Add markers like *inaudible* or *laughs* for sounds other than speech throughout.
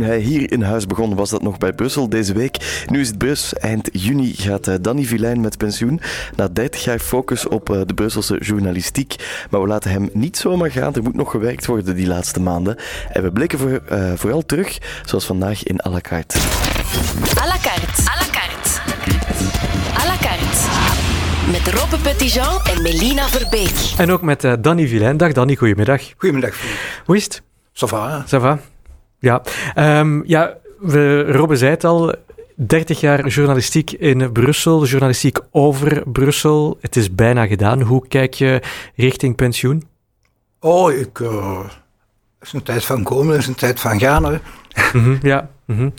toen hij hier in huis begon, was dat nog bij Brussel deze week. Nu is het Brus. Eind juni gaat uh, Danny Vilijn met pensioen. Na 30 jaar focus op uh, de Brusselse journalistiek. Maar we laten hem niet zomaar gaan. Er moet nog gewerkt worden die laatste maanden. En we blikken voor, uh, vooral terug, zoals vandaag in à la carte. À la carte. À la carte. À la carte. Met Robbe Petitjean en Melina Verbeek. En ook met uh, Danny Vilijn. Dag Danny, goedemiddag. Goedemiddag. Hoe is het? Ça va. Ça va. Ja, um, ja we, Robbe zei het al, 30 jaar journalistiek in Brussel, journalistiek over Brussel. Het is bijna gedaan. Hoe kijk je richting pensioen? Oh, ik... Het is een tijd van komen, het is een tijd van gaan. Hè. Mm -hmm, ja. Mm -hmm.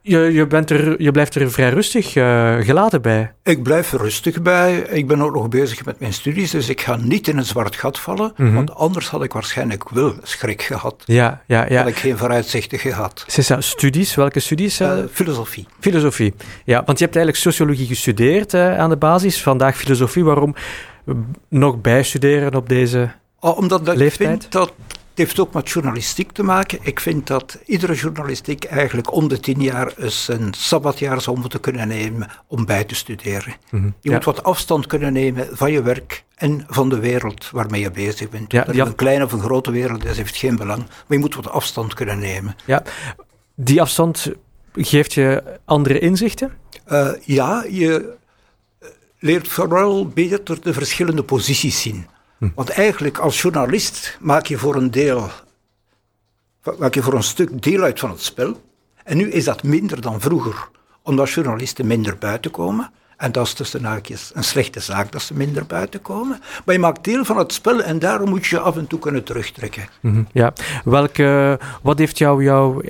je, je, bent er, je blijft er vrij rustig uh, gelaten bij. Ik blijf er rustig bij. Ik ben ook nog bezig met mijn studies, dus ik ga niet in een zwart gat vallen. Mm -hmm. Want anders had ik waarschijnlijk wel schrik gehad. Ja, ja, ja. Had ik geen vooruitzichten gehad. Studies? Welke studies? Uh, filosofie. Filosofie. Ja, want je hebt eigenlijk sociologie gestudeerd uh, aan de basis. Vandaag filosofie. Waarom nog bijstuderen op deze oh, Omdat ik leeftijd? vind dat het heeft ook met journalistiek te maken. Ik vind dat iedere journalistiek eigenlijk om de tien jaar eens een sabbatjaar zou moeten kunnen nemen om bij te studeren. Mm -hmm. Je ja. moet wat afstand kunnen nemen van je werk en van de wereld waarmee je bezig bent. Ja, dat het een kleine of een grote wereld is, heeft geen belang. Maar je moet wat afstand kunnen nemen. Ja, die afstand geeft je andere inzichten? Uh, ja, je leert vooral beter de verschillende posities zien. Want eigenlijk als journalist maak je voor een deel, maak je voor een stuk deel uit van het spel. En nu is dat minder dan vroeger, omdat journalisten minder buiten komen. En dat is tussen haakjes een slechte zaak dat ze minder buiten komen. Maar je maakt deel van het spel en daarom moet je af en toe kunnen terugtrekken. Mm-hmm, ja, welke, wat heeft jou, jou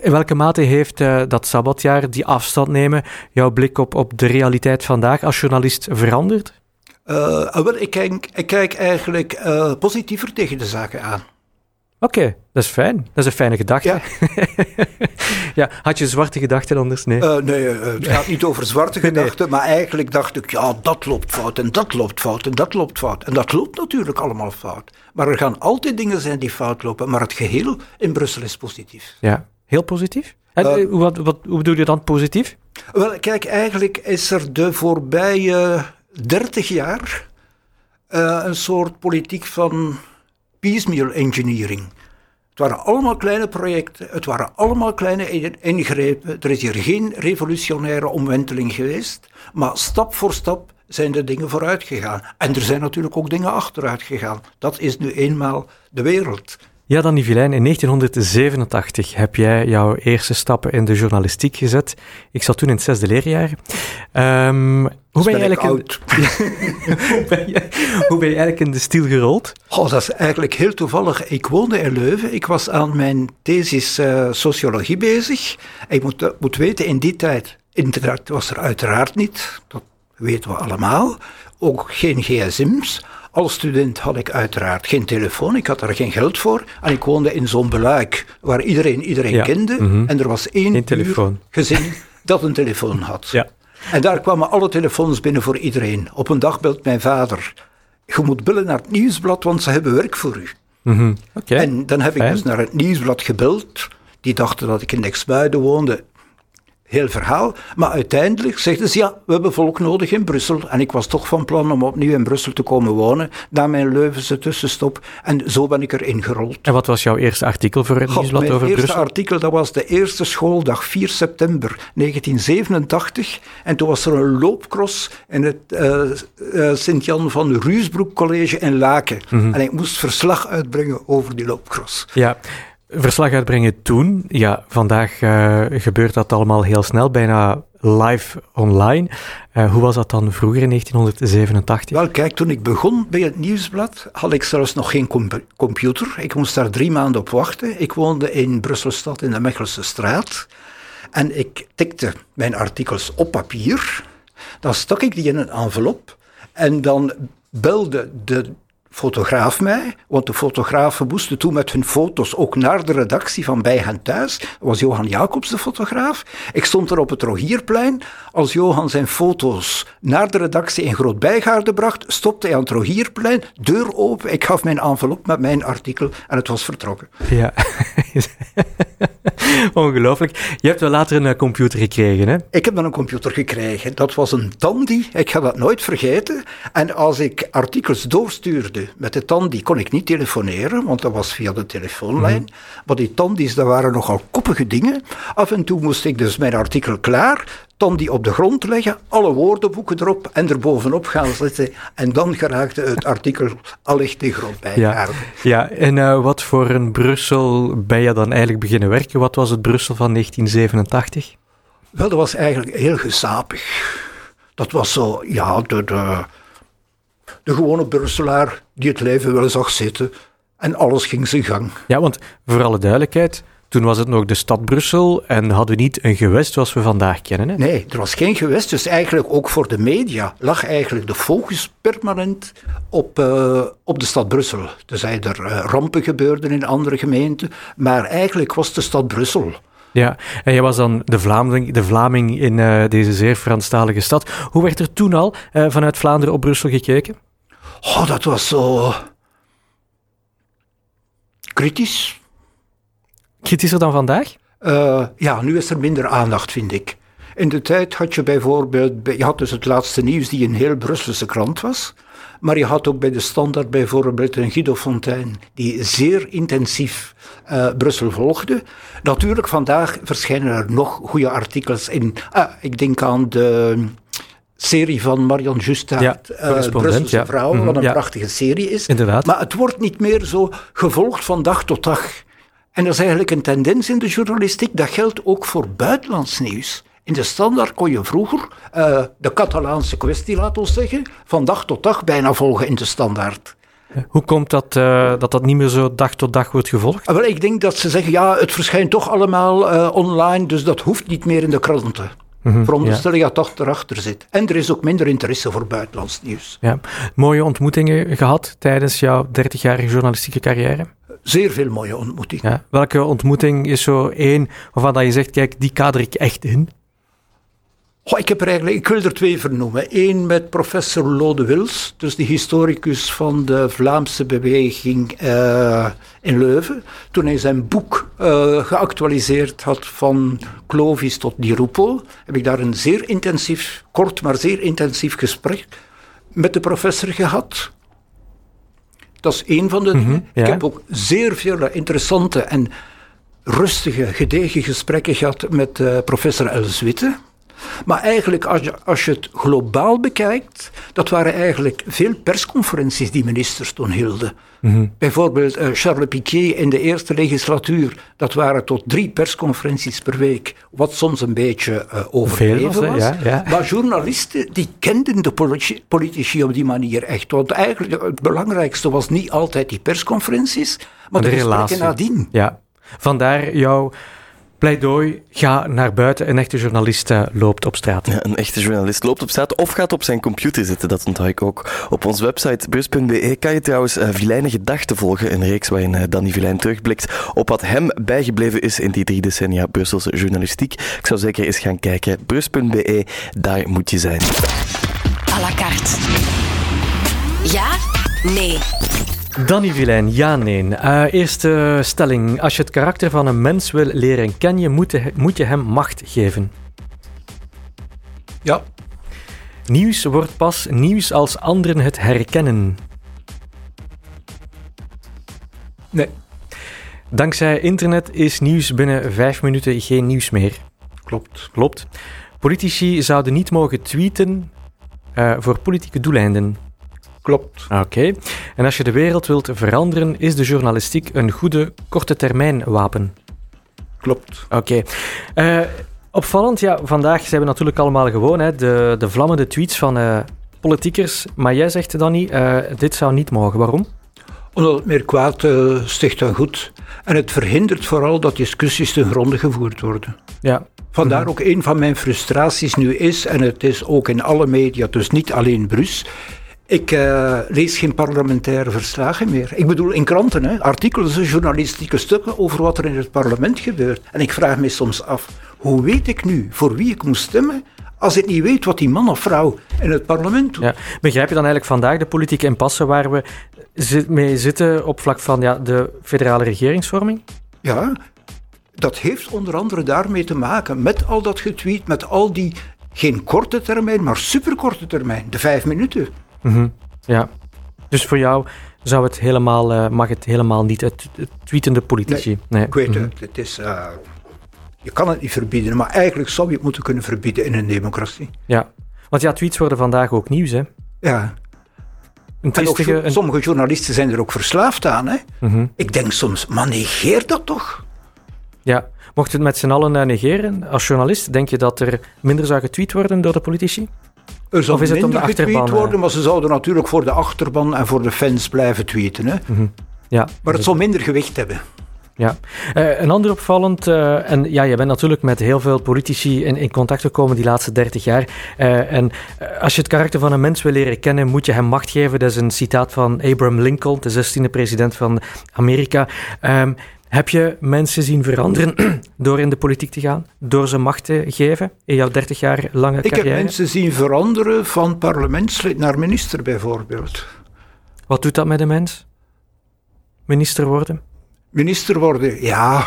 in welke mate heeft uh, dat sabbatjaar, die afstand nemen, jouw blik op, op de realiteit vandaag als journalist veranderd? Uh, wel, ik, kijk, ik kijk eigenlijk uh, positiever tegen de zaken aan. Oké, okay, dat is fijn. Dat is een fijne gedachte. Ja. *laughs* ja, had je zwarte gedachten anders? Nee, uh, nee het gaat niet over zwarte *laughs* gedachten, maar eigenlijk dacht ik, ja, dat loopt fout en dat loopt fout en dat loopt fout. En dat loopt natuurlijk allemaal fout. Maar er gaan altijd dingen zijn die fout lopen, maar het geheel in Brussel is positief. Ja, heel positief? En, wat, wat, hoe bedoel je dan positief? Wel, kijk, eigenlijk is er de voorbije 30 jaar uh, een soort politiek van piecemeal engineering. Het waren allemaal kleine projecten, het waren allemaal kleine ingrepen. Er is hier geen revolutionaire omwenteling geweest, maar stap voor stap zijn de dingen vooruit gegaan. En er zijn natuurlijk ook dingen achteruit gegaan. Dat is nu eenmaal de wereld. Ja, Danny Vilijn, in 1987 heb jij jouw eerste stappen in de journalistiek gezet. Ik zat toen in het zesde leerjaar. Um, hoe, ben je eigenlijk oud. *laughs* In, hoe, ben je, hoe ben je eigenlijk in de stiel gerold? Oh, dat is eigenlijk heel toevallig. Ik woonde in Leuven. Ik was aan mijn thesis uh, sociologie bezig. Ik moet, uh, moet weten, in die tijd, internet was er uiteraard niet. Dat weten we allemaal. Ook geen gsm's. Als student had ik uiteraard geen telefoon, ik had daar geen geld voor. En ik woonde in zo'n beluik waar iedereen iedereen ja. kende. Mm-hmm. En er was één gezin dat een telefoon had. Ja. En daar kwamen alle telefoons binnen voor iedereen. Op een dag belt mijn vader. Je moet bellen naar het nieuwsblad, want ze hebben werk voor u. Okay. En dan heb ik Fijn. dus naar het nieuwsblad gebeld. Die dachten dat ik in Exmuiden woonde. Heel verhaal. Maar uiteindelijk zegden ze, ja, we hebben volk nodig in Brussel. En ik was toch van plan om opnieuw in Brussel te komen wonen. Na mijn Leuvense tussenstop. En zo ben ik erin gerold. En wat was jouw eerste artikel voor het God, nieuwsblad mijn over eerste Brussel? artikel, dat was de eerste schooldag, 4 september 1987. En toen was er een loopcross in het uh, uh, Sint-Jan van Ruusbroek College in Laken. Mhm. En ik moest verslag uitbrengen over die loopcross. Ja, verslag uitbrengen toen. Ja, vandaag uh, gebeurt dat allemaal heel snel, bijna live online. Uh, hoe was dat dan vroeger in 1987? Wel, kijk, toen ik begon bij het nieuwsblad had ik zelfs nog geen comp computer. Ik moest daar drie maanden op wachten. Ik woonde in Brusselstad in de Mechelse straat. En ik tikte mijn artikels op papier. Dan stak ik die in een envelop. En dan belde de fotograaf mij, want de fotografen moesten toen met hun foto's ook naar de redactie van bij hen thuis. Dat was Johan Jacobs de fotograaf. Ik stond er op het Rogierplein. Als Johan zijn foto's naar de redactie in Groot Bijgaarde bracht, stopte hij aan het Rogierplein, deur open. Ik gaf mijn envelop met mijn artikel en het was vertrokken. Ja, *laughs* *laughs* ongelooflijk. Je hebt wel later een eh, computer gekregen, hè? Ik heb dan een computer gekregen. Dat was een Tandy. Ik ga dat nooit vergeten. En als ik artikels doorstuurde met de Tandy, kon ik niet telefoneren, want dat was via de telefoonlijn. Mm Maar die Tandies, dat waren nogal koppige dingen. Af en toe moest ik dus mijn artikel klaar, Tandy op de grond leggen, alle woordenboeken erop en er bovenop gaan zitten. En dan geraakte het artikel allicht de grond bij. Ja, ja. en uh, wat voor een Brussel ben je dan eigenlijk beginnen werken? Wat was het Brussel van 1987? Wel, dat was eigenlijk heel gezapig. Dat was zo, ja, de, de, de gewone Brusselaar die het leven wel zag zitten. En alles ging zijn gang. Ja, want voor alle duidelijkheid, toen was het nog de stad Brussel en hadden we niet een gewest zoals we vandaag kennen. Hè? Nee, er was geen gewest. Dus eigenlijk ook voor de media lag eigenlijk de focus permanent op, uh, op de stad Brussel. Er zijn er uh, rampen gebeurden in andere gemeenten, maar eigenlijk was de stad Brussel. Ja, en jij was dan de Vlaming, de Vlaming in uh, deze zeer Franstalige stad. Hoe werd er toen al vanuit Vlaanderen op Brussel gekeken? Oh, dat was zo kritisch. Kritischer dan vandaag? Uh, ja, nu is er minder aandacht, vind ik. In de tijd had je bijvoorbeeld, je had dus het laatste nieuws die een heel Brusselse krant was, maar je had ook bij de Standaard bijvoorbeeld een Guido Fontaine die zeer intensief uh, Brussel volgde. Natuurlijk, vandaag verschijnen er nog goede artikels in. Ah, ik denk aan de serie van Marion Justaert, ja, uh, Brusselse ja. Vrouw, wat een ja. prachtige serie is. Inderdaad. Maar het wordt niet meer zo gevolgd van dag tot dag. En er is eigenlijk een tendens in de journalistiek, dat geldt ook voor buitenlands nieuws. In de standaard kon je vroeger uh, de Catalaanse kwestie, laten we zeggen, van dag tot dag bijna volgen in de standaard. Hoe komt dat, uh, dat dat niet meer zo dag tot dag wordt gevolgd? Wel, ik denk dat ze zeggen, ja, het verschijnt toch allemaal uh, online, dus dat hoeft niet meer in de kranten. Mm-hmm, Veronderstel je ja. dat erachter zit. En er is ook minder interesse voor buitenlands nieuws. Ja. Mooie ontmoetingen gehad tijdens jouw 30-jarige journalistieke carrière? Zeer veel mooie ontmoetingen. Ja. Welke ontmoeting is zo één waarvan dat je zegt, kijk, die kader ik echt in? Oh, ik, heb er eigenlijk, ik wil er twee vernoemen. Eén met professor Lode Wils, dus de historicus van de Vlaamse beweging uh, in Leuven. Toen hij zijn boek uh, geactualiseerd had van Clovis tot Di Rupo, heb ik daar een zeer intensief, kort maar zeer intensief gesprek met de professor gehad. Dat is één van de dingen. Ja. Ik heb ook zeer veel interessante en rustige, gedegen gesprekken gehad met uh, professor Els Witte. Maar eigenlijk, als je, als je het globaal bekijkt, dat waren eigenlijk veel persconferenties die ministers toen hielden. Mm-hmm. Bijvoorbeeld uh, Charles Piquet in de eerste legislatuur, dat waren tot drie persconferenties per week, wat soms een beetje uh, overdreven was. was. Ja, ja. Maar journalisten, die kenden de politici, politici, op die manier echt. Want eigenlijk het belangrijkste was niet altijd die persconferenties, maar de, de gesprekken nadien. Ja, vandaar jouw pleidooi, ga naar buiten. Een echte journalist uh, loopt op straat. Ja, een echte journalist loopt op straat of gaat op zijn computer zitten. Dat onthoud ik ook. Op onze website beurs.be kan je trouwens uh, Vilijnen Gedachten volgen. Een reeks waarin uh, Danny Vilijn terugblikt op wat hem bijgebleven is in die drie decennia Brusselse journalistiek. Ik zou zeker eens gaan kijken. Beurs.be, daar moet je zijn. À la carte. Ja? Nee. Danny Vilijn, ja, nee. Uh, eerste stelling. Als je het karakter van een mens wil leren kennen, moet, moet je hem macht geven. Ja. Nieuws wordt pas nieuws als anderen het herkennen. Nee. Dankzij internet is nieuws binnen vijf minuten geen nieuws meer. Klopt. Klopt. Politici zouden niet mogen tweeten uh, voor politieke doeleinden. Klopt. Oké. Okay. En als je de wereld wilt veranderen, is de journalistiek een goede korte termijn wapen? Klopt. Oké. Okay. Uh, opvallend, ja, vandaag zijn we natuurlijk allemaal gewoon hè, de, de vlammende tweets van uh, politiekers. Maar jij zegt, Danny, uh, dit zou niet mogen. Waarom? Omdat het meer kwaad sticht dan goed. En het verhindert vooral dat discussies ten gronde gevoerd worden. Ja. Vandaar mm-hmm. ook een van mijn frustraties nu is, en het is ook in alle media, dus niet alleen Brus, Ik uh, lees geen parlementaire verslagen meer. Ik bedoel in kranten, hè, artikelen, journalistieke stukken over wat er in het parlement gebeurt. En ik vraag me soms af, hoe weet ik nu voor wie ik moet stemmen als ik niet weet wat die man of vrouw in het parlement doet? Ja. Begrijp je dan eigenlijk vandaag de politieke impasse waar we mee zitten op vlak van ja, de federale regeringsvorming? Ja, dat heeft onder andere daarmee te maken met al dat getweet, met al die, geen korte termijn, maar superkorte termijn, de vijf minuten. Mhm. Ja, dus voor jou zou het helemaal, uh, mag het helemaal niet, het, tweetende politici. Nee, ik weet mhm. het, het is... Uh, je kan het niet verbieden, maar eigenlijk zou je het moeten kunnen verbieden in een democratie. Ja, want ja, tweets worden vandaag ook nieuws, hè? Ja. Een en Sommige journalisten zijn er ook verslaafd aan, hè? Mhm. Ik denk soms, maar negeer dat toch? Ja, mocht het met z'n allen eh, negeren, als journalist, denk je dat er minder zou getweet worden door de politici? Er zal of minder getweet worden, maar ze zouden natuurlijk voor de achterban en voor de fans blijven tweeten. Hè? Mhm. ja, maar het zal minder gewicht hebben. Ja, uh, een ander opvallend, uh, en ja, je bent natuurlijk met heel veel politici in, in contact gekomen die laatste 30 jaar. Uh, en als je het karakter van een mens wil leren kennen, moet je hem macht geven. Dat is een citaat van Abraham Lincoln, de 16e president van Amerika. Um, heb je mensen zien veranderen *clears throat* door in de politiek te gaan, door ze macht te geven in jouw 30 jaar lange carrière? Ik heb mensen zien veranderen van parlementslid naar minister bijvoorbeeld. Wat doet dat met een mens? Minister worden? Minister worden, ja.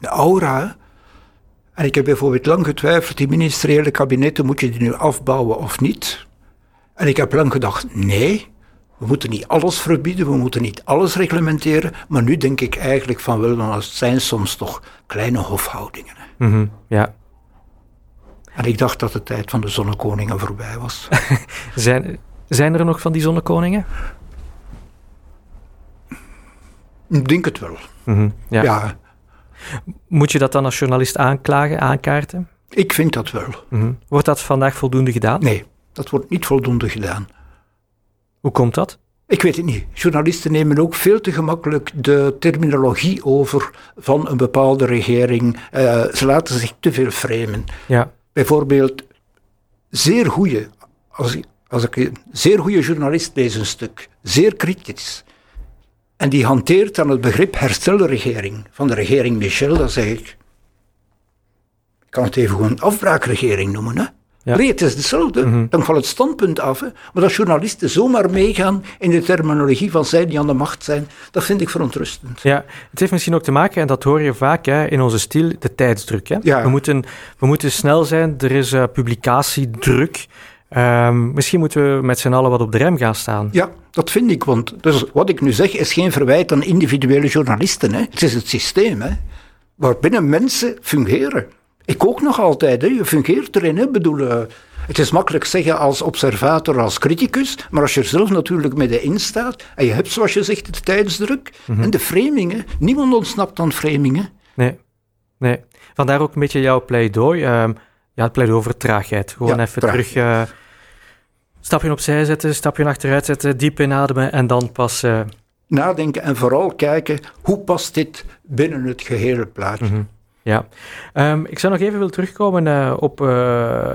De aura. En ik heb bijvoorbeeld lang getwijfeld, die ministeriële kabinetten, moet je die nu afbouwen of niet? En ik heb lang gedacht, nee, we moeten niet alles verbieden, we moeten niet alles reglementeren, maar nu denk ik eigenlijk van wel, dan het zijn soms toch kleine hofhoudingen. Mm ja. En ik dacht dat de tijd van de zonnekoningen voorbij was. *laughs* zijn, zijn er nog van die zonnekoningen? Ik denk het wel. Mhm, ja. ja. Moet je dat dan als journalist aanklagen, aankaarten? Ik vind dat wel. Mhm. Wordt dat vandaag voldoende gedaan? Nee, dat wordt niet voldoende gedaan. Hoe komt dat? Ik weet het niet. Journalisten nemen ook veel te gemakkelijk de terminologie over van een bepaalde regering. Uh, ze laten zich te veel framen. Ja. Bijvoorbeeld, zeer goede, als, als ik een zeer goede journalist lees een stuk, zeer kritisch. En die hanteert dan het begrip herstelregering van de regering Michel, dan zeg ik. Ik kan het even gewoon afbraakregering noemen. Hè? Ja. Nee, het is hetzelfde. Mhm. Dan valt het standpunt af. Hè. Maar dat journalisten zomaar meegaan in de terminologie van zij die aan de macht zijn, dat vind ik verontrustend. Ja, het heeft misschien ook te maken, en dat hoor je vaak hè, in onze stil, de tijdsdruk. Hè. Ja. We, moeten, we moeten snel zijn, er is uh, publicatiedruk. Um, misschien moeten we met z'n allen wat op de rem gaan staan. Ja, dat vind ik. Want dus wat ik nu zeg is geen verwijt aan individuele journalisten. Hè. Het is het systeem hè, waarbinnen mensen fungeren. Ik ook nog altijd, hè. je fungeert erin. Hè. Bedoel, uh, het is makkelijk zeggen als observator, als criticus, maar als je er zelf natuurlijk middenin staat en je hebt, zoals je zegt, de tijdsdruk mm en de framingen. Niemand ontsnapt aan framingen. Nee, nee. Vandaar ook een beetje jouw pleidooi. Uh, ja, het pleidooi over traagheid. Gewoon even terug... Uh, stapje opzij zetten, stapje achteruit zetten, diep inademen en dan pas... Uh... Nadenken en vooral kijken, hoe past dit binnen het gehele plaatje? Mm ja, um, ik zou nog even willen terugkomen uh, op, uh,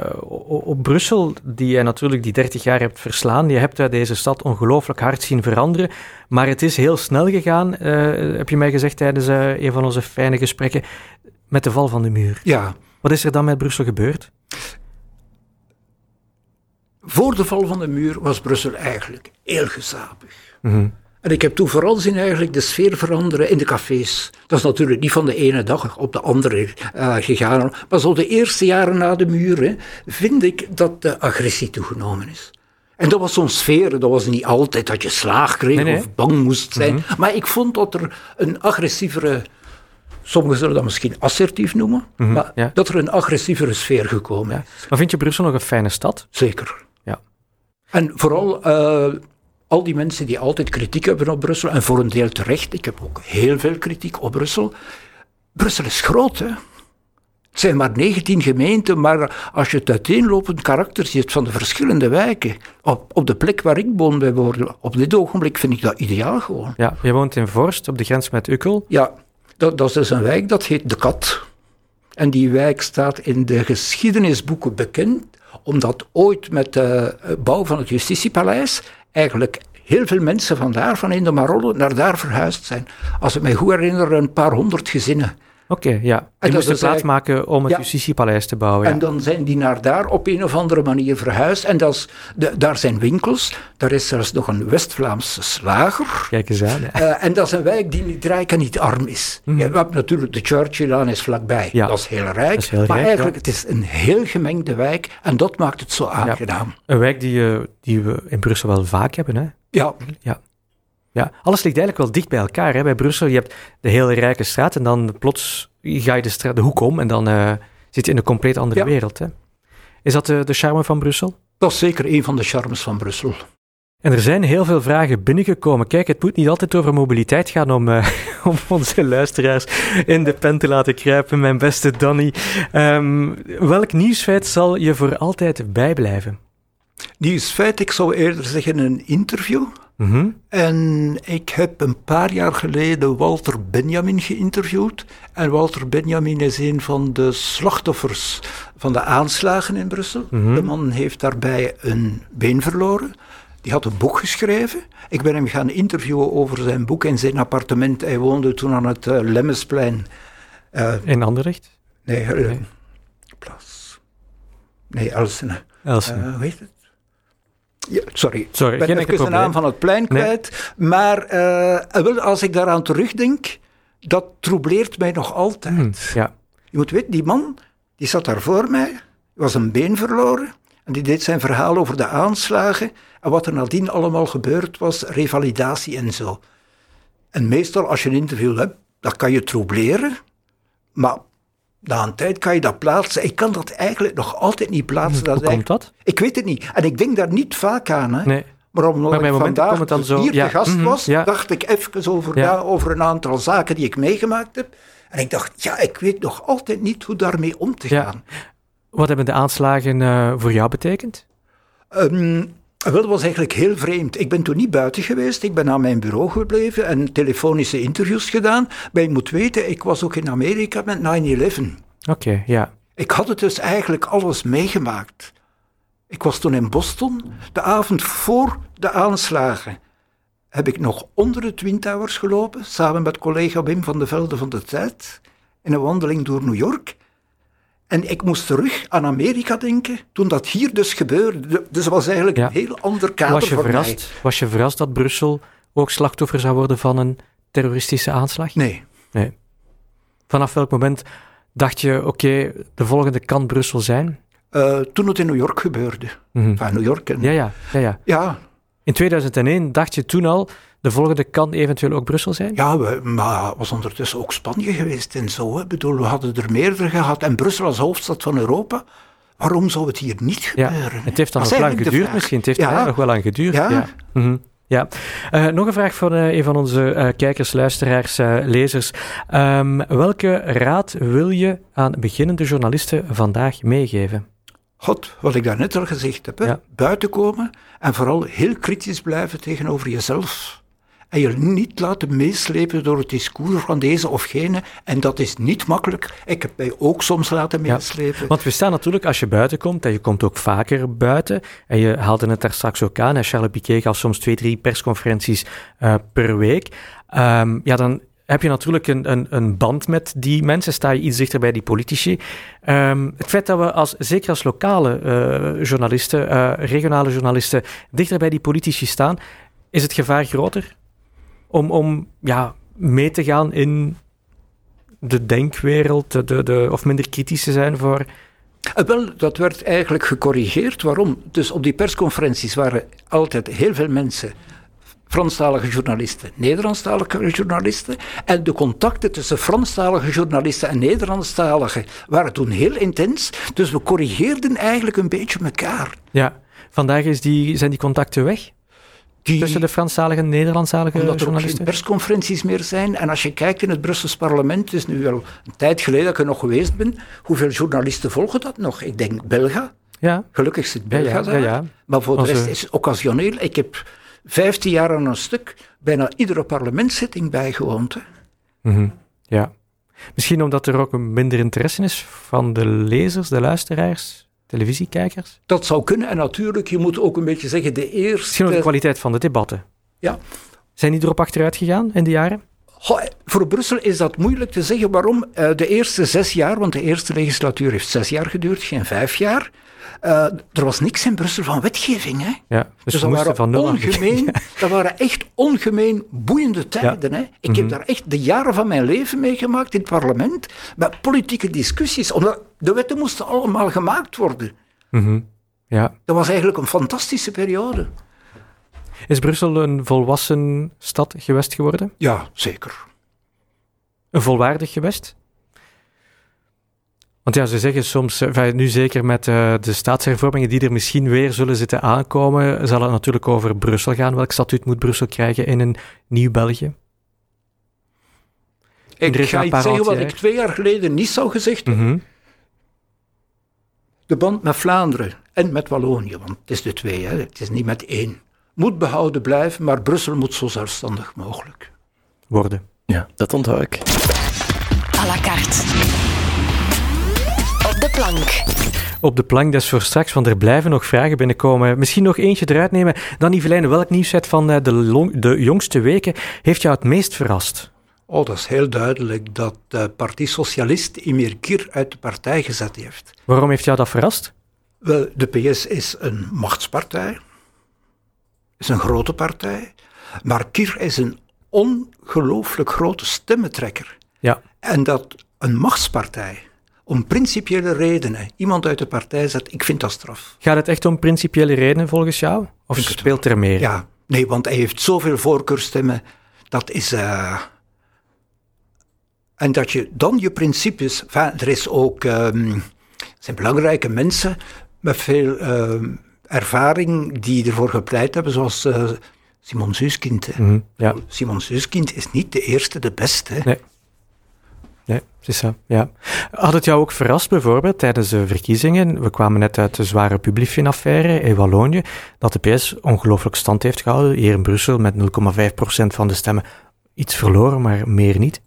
op Brussel, die je natuurlijk die 30 jaar hebt verslaan. Je hebt uit deze stad ongelooflijk hard zien veranderen, maar het is heel snel gegaan, uh, heb je mij gezegd tijdens een van onze fijne gesprekken, met de val van de muur. Ja. Wat is er dan met Brussel gebeurd? Voor de val van de muur was Brussel eigenlijk heel gezapig. Mm en ik heb toen vooral zien eigenlijk de sfeer veranderen in de cafés. Dat is natuurlijk niet van de ene dag op de andere uh, gegaan. Maar zo de eerste jaren na de muur vind ik dat de agressie toegenomen is. En dat was zo'n sfeer, dat was niet altijd dat je slaag kreeg of bang moest zijn. Mhm. Maar ik vond dat er een agressievere, sommigen zullen dat misschien assertief noemen, mhm, maar dat er een agressievere sfeer gekomen is. Maar vind je Brussel nog een fijne stad? Zeker. Ja. En vooral uh, al die mensen die altijd kritiek hebben op Brussel, en voor een deel terecht, ik heb ook heel veel kritiek op Brussel. Brussel is groot, hè. Het zijn maar 19 gemeenten, maar als je het uiteenlopend karakter ziet van de verschillende wijken, op, op de plek waar ik woon bijvoorbeeld, op dit ogenblik vind ik dat ideaal gewoon. Ja, je woont in Vorst, op de grens met Ukkel. Ja, dat, dat is dus een wijk, dat heet De Kat. En die wijk staat in de geschiedenisboeken bekend Omdat ooit met de bouw van het Justitiepaleis eigenlijk heel veel mensen vandaar, van in de Marollen, naar daar verhuisd zijn. Als ik me goed herinner, een paar honderd gezinnen. Oké, ja. En Je dat moest is plaats maken om het Ja. justitiepaleis te bouwen. Ja. En dan zijn die naar daar op een of andere manier verhuisd. En dat is, de, daar zijn winkels. Daar is zelfs nog een West-Vlaamse slager. Kijk eens aan. ja. Eh, en dat is een wijk die niet rijk en niet arm is. Ja, we hebben natuurlijk de Churchill-laan is vlakbij. Ja. Dat is heel rijk. Is heel maar rijk, eigenlijk, ja. het is een heel gemengde wijk. En dat maakt het zo aangenaam. Een wijk die, eh, die we in Brussel wel vaak hebben. Hè? Ja, Ja, alles ligt eigenlijk wel dicht bij elkaar. Hè? Bij Brussel, je hebt de hele rijke straat en dan plots ga je de, straat, de hoek om en dan eh, zit je in een compleet andere Ja. wereld. Hè? Is dat de, de charme van Brussel? dat is zeker een van de charmes van Brussel. En er zijn heel veel vragen binnengekomen. Kijk, het moet niet altijd over mobiliteit gaan om, eh, *laughs* om onze luisteraars in de pen te laten kruipen, mijn beste Danny. Ehm, welk nieuwsfeit zal je voor altijd bijblijven? Nieuwsfeit, ik zou eerder zeggen een interview. Mhm. En ik heb een paar jaar geleden Walter Benjamin geïnterviewd. En Walter Benjamin is een van de slachtoffers van de aanslagen in Brussel. Mhm. De man heeft daarbij een been verloren. Die had een boek geschreven. Ik ben hem gaan interviewen over zijn boek in zijn appartement. Hij woonde toen aan het eh, Lemmesplein. Eh, In Anderlecht? nee, eh, Nee. Plas. Nee, Elsene. Elsene. Hoe heet het? Sorry. Sorry, Ik ben even de naam van het plein Nee. kwijt. Maar eh, als ik daaraan terugdenk, dat troubleert mij nog altijd. Hm, ja. Je moet weten, die man die zat daar voor mij, was een been verloren. En die deed zijn verhaal over de aanslagen en wat er nadien allemaal gebeurd was, revalidatie en zo. En meestal als je een interview hebt, dat kan je troubleren. Maar na een tijd kan je dat plaatsen. Ik kan dat eigenlijk nog altijd niet plaatsen. Dat Hoe komt dat? ik weet het niet. En ik denk daar niet vaak aan. Hè. Nee. Maar omdat Maar ik vandaag dan zo- hier ja, te gast mhm, was, ja. dacht ik even over, Ja. na, over een aantal zaken die ik meegemaakt heb. En ik dacht, ja, ik weet nog altijd niet hoe daarmee om te gaan. Wat hebben de aanslagen eh, voor jou betekend? Ehm, dat was eigenlijk heel vreemd. Ik ben toen niet buiten geweest. Ik ben aan mijn bureau gebleven en telefonische interviews gedaan. Maar je moet weten, ik was ook in Amerika met 9-11. Oké, ja. Ik had het dus eigenlijk alles meegemaakt. Ik was toen in Boston, de avond voor de aanslagen. Heb ik nog onder de Twin Towers gelopen, samen met collega Wim van de Velde van de Tijd, in een wandeling door New York. En ik moest terug aan Amerika denken, toen dat hier dus gebeurde. Dus het was eigenlijk Ja. een heel ander kader Was je, voor verrast, was je verrast dat Brussel ook slachtoffer zou worden van een terroristische aanslag? mij. Nee. Vanaf welk moment dacht je, oké, de volgende kan Brussel zijn? Eh, toen het in New York gebeurde. Mhm. New York en... Ja, ja, ja, ja. ja, In 2001 dacht je toen al, de volgende kan eventueel ook Brussel zijn? Ja, we, maar was ondertussen ook Spanje geweest en zo. hè. Ik bedoel, we hadden er meerdere gehad. En Brussel als hoofdstad van Europa. Waarom zou het hier niet Ja, gebeuren? het heeft dan nog lang geduurd misschien. Het heeft Ja. nog wel lang geduurd. Ja. Ja. Mhm. Ja. Eh, nog een vraag van eh, een van onze eh, kijkers, luisteraars, lezers. Ehm, welke raad wil je aan beginnende journalisten vandaag meegeven? God, wat ik daarnet al gezegd heb. Hè? Ja. Buiten komen en vooral heel kritisch blijven tegenover jezelf. En je niet laten meeslepen door het discours van deze of gene. En dat is niet makkelijk. Ik heb mij ook soms laten Ja. meeslepen. Want we staan natuurlijk, als je buiten komt, en je komt ook vaker buiten, en je haalde het daar straks ook aan, en Charles Piquet gaf soms twee, drie persconferenties eh, per week, Ehm, ja, dan heb je natuurlijk een, een, een band met die mensen, sta je iets dichter bij die politici. Ehm, het feit dat we, als, zeker als lokale eh, journalisten, eh, regionale journalisten, dichter bij die politici staan, is het gevaar groter om, om ja, mee te gaan in de denkwereld, de, de, of minder kritisch te zijn voor Eh, Wel, dat werd eigenlijk gecorrigeerd. Waarom? Dus op die persconferenties waren altijd heel veel mensen, Franstalige journalisten, Nederlandstalige journalisten. En de contacten tussen Franstalige journalisten en Nederlandstaligen waren toen heel intens. Dus we corrigeerden eigenlijk een beetje elkaar. Ja, vandaag is die, zijn die contacten weg Die, tussen de Franstalige en Nederlandstalige omdat er ook geen journalisten. persconferenties meer zijn. En als je kijkt in het Brussels parlement, het is nu wel een tijd geleden dat ik er nog geweest ben, hoeveel journalisten volgen dat nog? Ik denk Belga. Ja, Gelukkig zit Belga ja, daar. ja. Maar voor de rest is het occasioneel. Ik heb 15 jaar aan een stuk bijna iedere parlementszitting bijgewoond. Hè. Mhm, ja. Misschien omdat er ook een minder interesse is van de lezers, de luisteraars. Televisiekijkers? Dat zou kunnen. En natuurlijk, je moet ook een beetje zeggen, de Misschien ook de eerste... kwaliteit van de debatten. Ja. Zijn die erop achteruit gegaan in de jaren? Goh, voor Brussel is dat moeilijk te zeggen. Waarom? Eh, de eerste zes jaar, want de eerste legislatuur heeft zes jaar geduurd, geen vijf jaar. Eh, er was niks in Brussel van wetgeving. Hè? Ja, dus, Dus dat waren, van ongemeen, *laughs* dat waren echt ongemeen boeiende tijden. Hè? Ik Mhm. heb daar echt de jaren van mijn leven meegemaakt in het parlement. Met politieke discussies. Omdat de wetten moesten allemaal gemaakt worden. Mhm. Ja. Dat was eigenlijk een fantastische periode. Is Brussel een volwassen stad, gewest geworden? Ja, zeker. Een volwaardig gewest? Want ja, ze zeggen soms, eh, nu zeker met eh, de staatshervormingen die er misschien weer zullen zitten aankomen, zal het natuurlijk over Brussel gaan. Welk statuut moet Brussel krijgen in een nieuw België? Ik ga iets zeggen wat ik twee jaar geleden niet zou gezegd hebben. Mhm. De band met Vlaanderen en met Wallonië, want het is de twee, hè? het is niet met één. Moet behouden blijven, maar Brussel moet zo zelfstandig mogelijk. Worden. Ja, dat onthoud ik. à la carte. Op de plank. Op de plank, dat is voor straks, want er blijven nog vragen binnenkomen. Misschien nog eentje eruit nemen. Dan Velijn, welk nieuwsset van eh, de, long- de jongste weken heeft jou het meest verrast? Oh, dat is heel duidelijk dat de Partie Socialist Emir Kir uit de partij gezet heeft. Waarom heeft jou dat verrast? Wel, de PS is een machtspartij, is een grote partij, maar Kir is een ongelooflijk grote stemmentrekker. Ja, En dat een machtspartij om principiële redenen iemand uit de partij zet, ik vind dat straf. gaat het echt om principiële redenen volgens jou? Of speelt er meer? Ja, nee, want hij heeft zoveel voorkeurstemmen. Dat is. eh, en dat je dan je principes. Enfin, er is ook. ehm, zijn belangrijke mensen met veel ehm, ervaring die ervoor gepleit hebben, zoals eh, Simon Zuskind. Mhm, ja. Simon Zuskind is niet de eerste, de beste. Nee. Nee, is zo, ja. Had het jou ook verrast bijvoorbeeld tijdens de verkiezingen, we kwamen net uit de zware Publifin-affaire in Wallonië, dat de PS ongelooflijk stand heeft gehouden, hier in Brussel met 0,5% van de stemmen iets verloren, maar meer niet?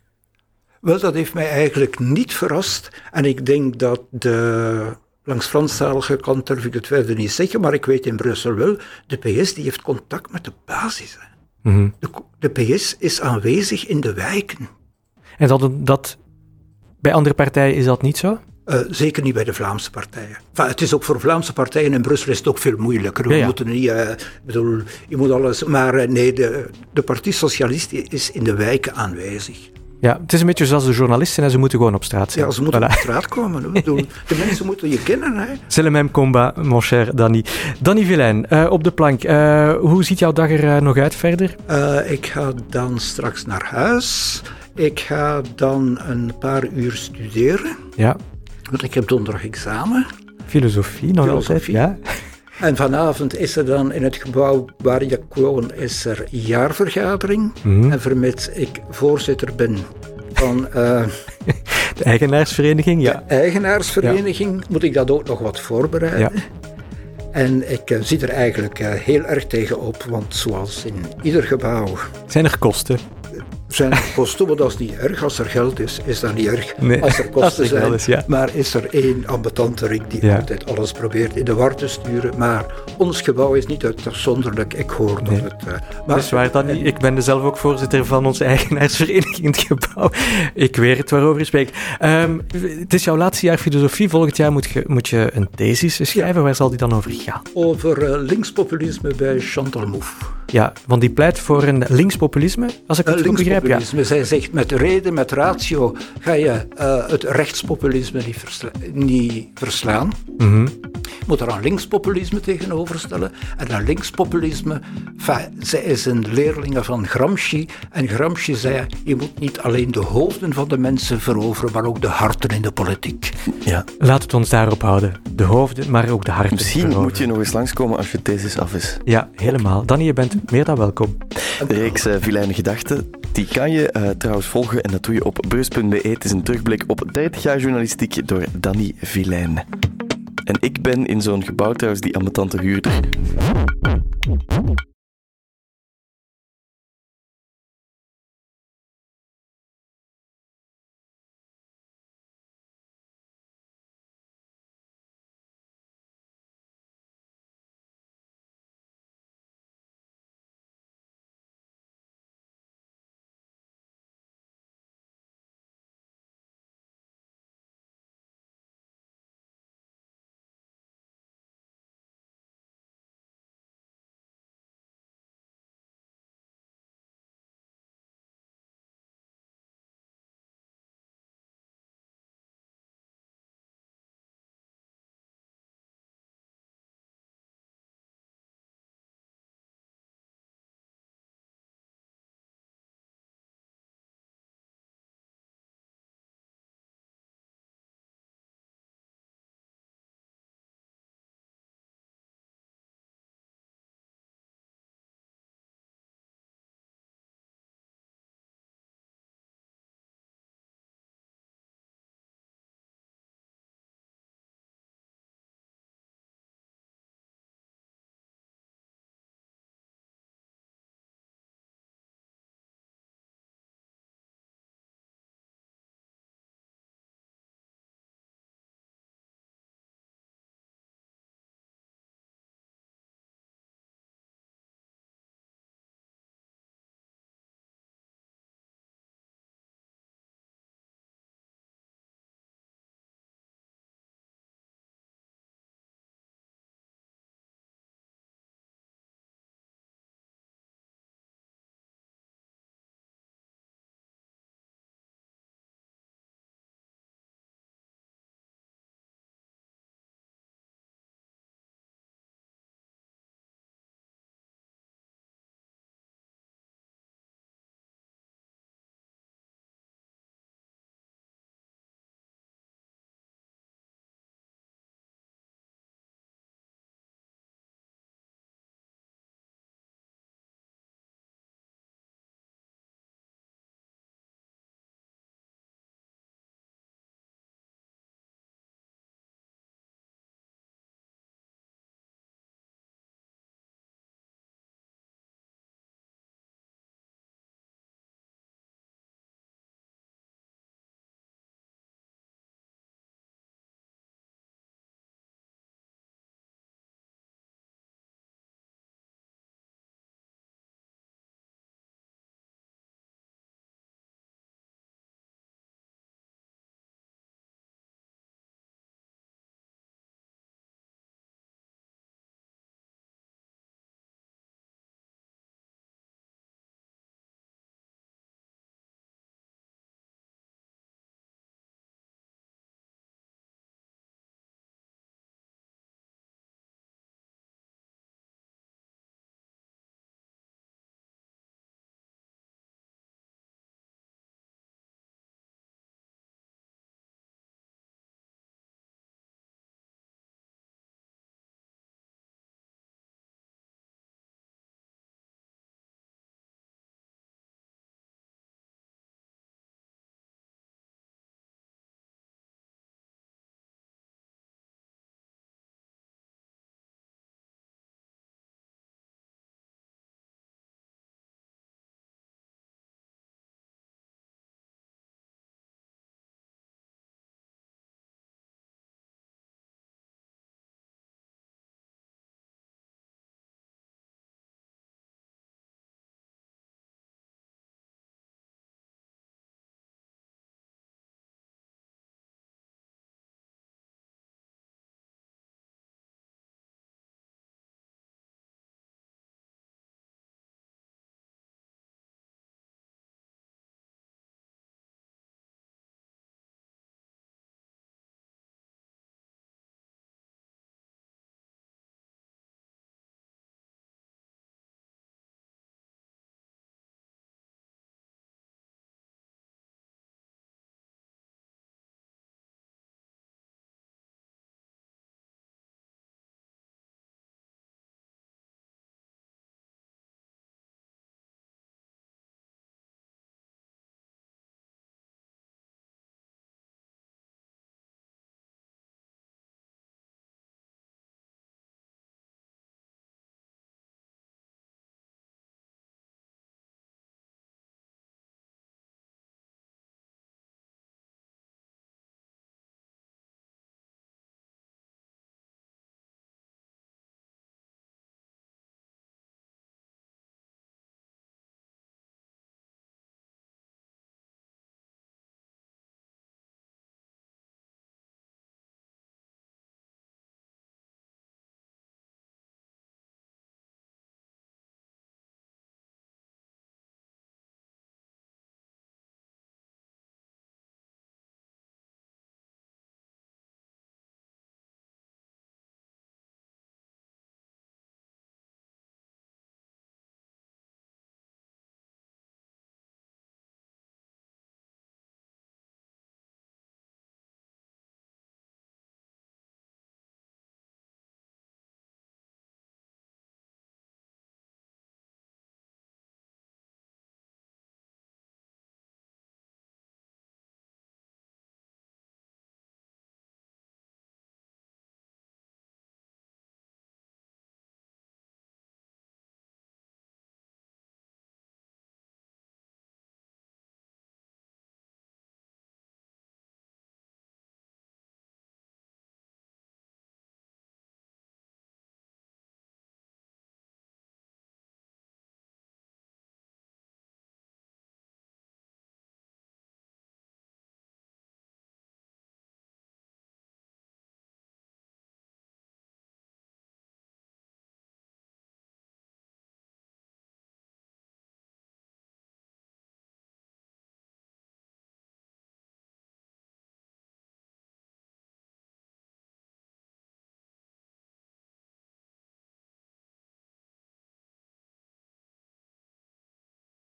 Wel, dat heeft mij eigenlijk niet verrast. En ik denk dat de. Langs Franstalige kant durf ik het verder niet zeggen, maar ik weet in Brussel wel, de PS die heeft contact met de basis. hè. Mhm. De, de PS is aanwezig in de wijken. En dat, dat, bij andere partijen is dat niet zo? Eh, zeker niet bij de Vlaamse partijen. Enfin, het is ook voor Vlaamse partijen in Brussel is het ook veel moeilijker. We Ja, ja. moeten niet, eh, bedoel, je moet alles. Maar eh, nee, de, de Partie Socialist is in de wijken aanwezig. Ja, het is een beetje zoals de journalisten en ze moeten gewoon op straat zijn. Ja, ze moeten Voilà. op straat komen. hè. *laughs* De mensen moeten je kennen. Hè. C'est le même combat, mon cher Danny. Danny Vilijn, eh, op de plank. eh, hoe ziet jouw dag er eh, nog uit verder? Ik ga dan straks naar huis. Ik ga dan een paar uur studeren. Ja, Want ik heb donderdag examen. filosofie nog Filosofie. altijd. Ja. *laughs* En vanavond is er dan in het gebouw waar ik woon is er jaarvergadering. Mhm. En vermits ik voorzitter ben van eh, *laughs* De eigenaarsvereniging, ja. de eigenaarsvereniging, moet ik dat ook nog wat voorbereiden. Ja. En ik eh, zie er eigenlijk eh, heel erg tegen op, want zoals in ieder gebouw Zijn er kosten? Zijn is niet erg. Als er geld is, is dat niet erg. Nee, als er *laughs* als kosten er zijn. is, ja. Maar is er één ambetanterik die Ja. altijd alles probeert in de war te sturen. Maar ons gebouw is niet uitzonderlijk. Ik hoor dat het... eh, maar, Dat is waar, Danny. Ik ben zelf ook voorzitter van onze eigenaarsvereniging in het gebouw. Ik weet het waarover je spreekt. Ehm, het is jouw laatste jaar filosofie. Volgend jaar moet je, moet je een thesis schrijven. Waar zal die dan over gaan? Over eh, linkspopulisme bij Chantal Mouffe. Ja, want die pleit voor een linkspopulisme, als ik Eh, het goed begrijp. Ja. linkspopulisme. Zij zegt met reden, met ratio, ga je eh, het rechtspopulisme niet, versla- niet verslaan. Mhm. Je moet er een linkspopulisme tegenover stellen. En een linkspopulisme, zij is een leerlinge van Gramsci. En Gramsci zei, je moet niet alleen de hoofden van de mensen veroveren, maar ook de harten in de politiek. Ja, Laat het ons daarop houden. De hoofden, maar ook de harten. misschien veroveren. moet je nog eens langskomen als je thesis af is. Ja, helemaal. Danny, je bent meer dan welkom. De reeks uh, Gedachten, die kan je uh, trouwens volgen en dat doe je op beurs.be. Het is een terugblik op 30 jaar journalistiek door Danny Vilijn. En ik ben in zo'n gebouw trouwens die ambetante huurder.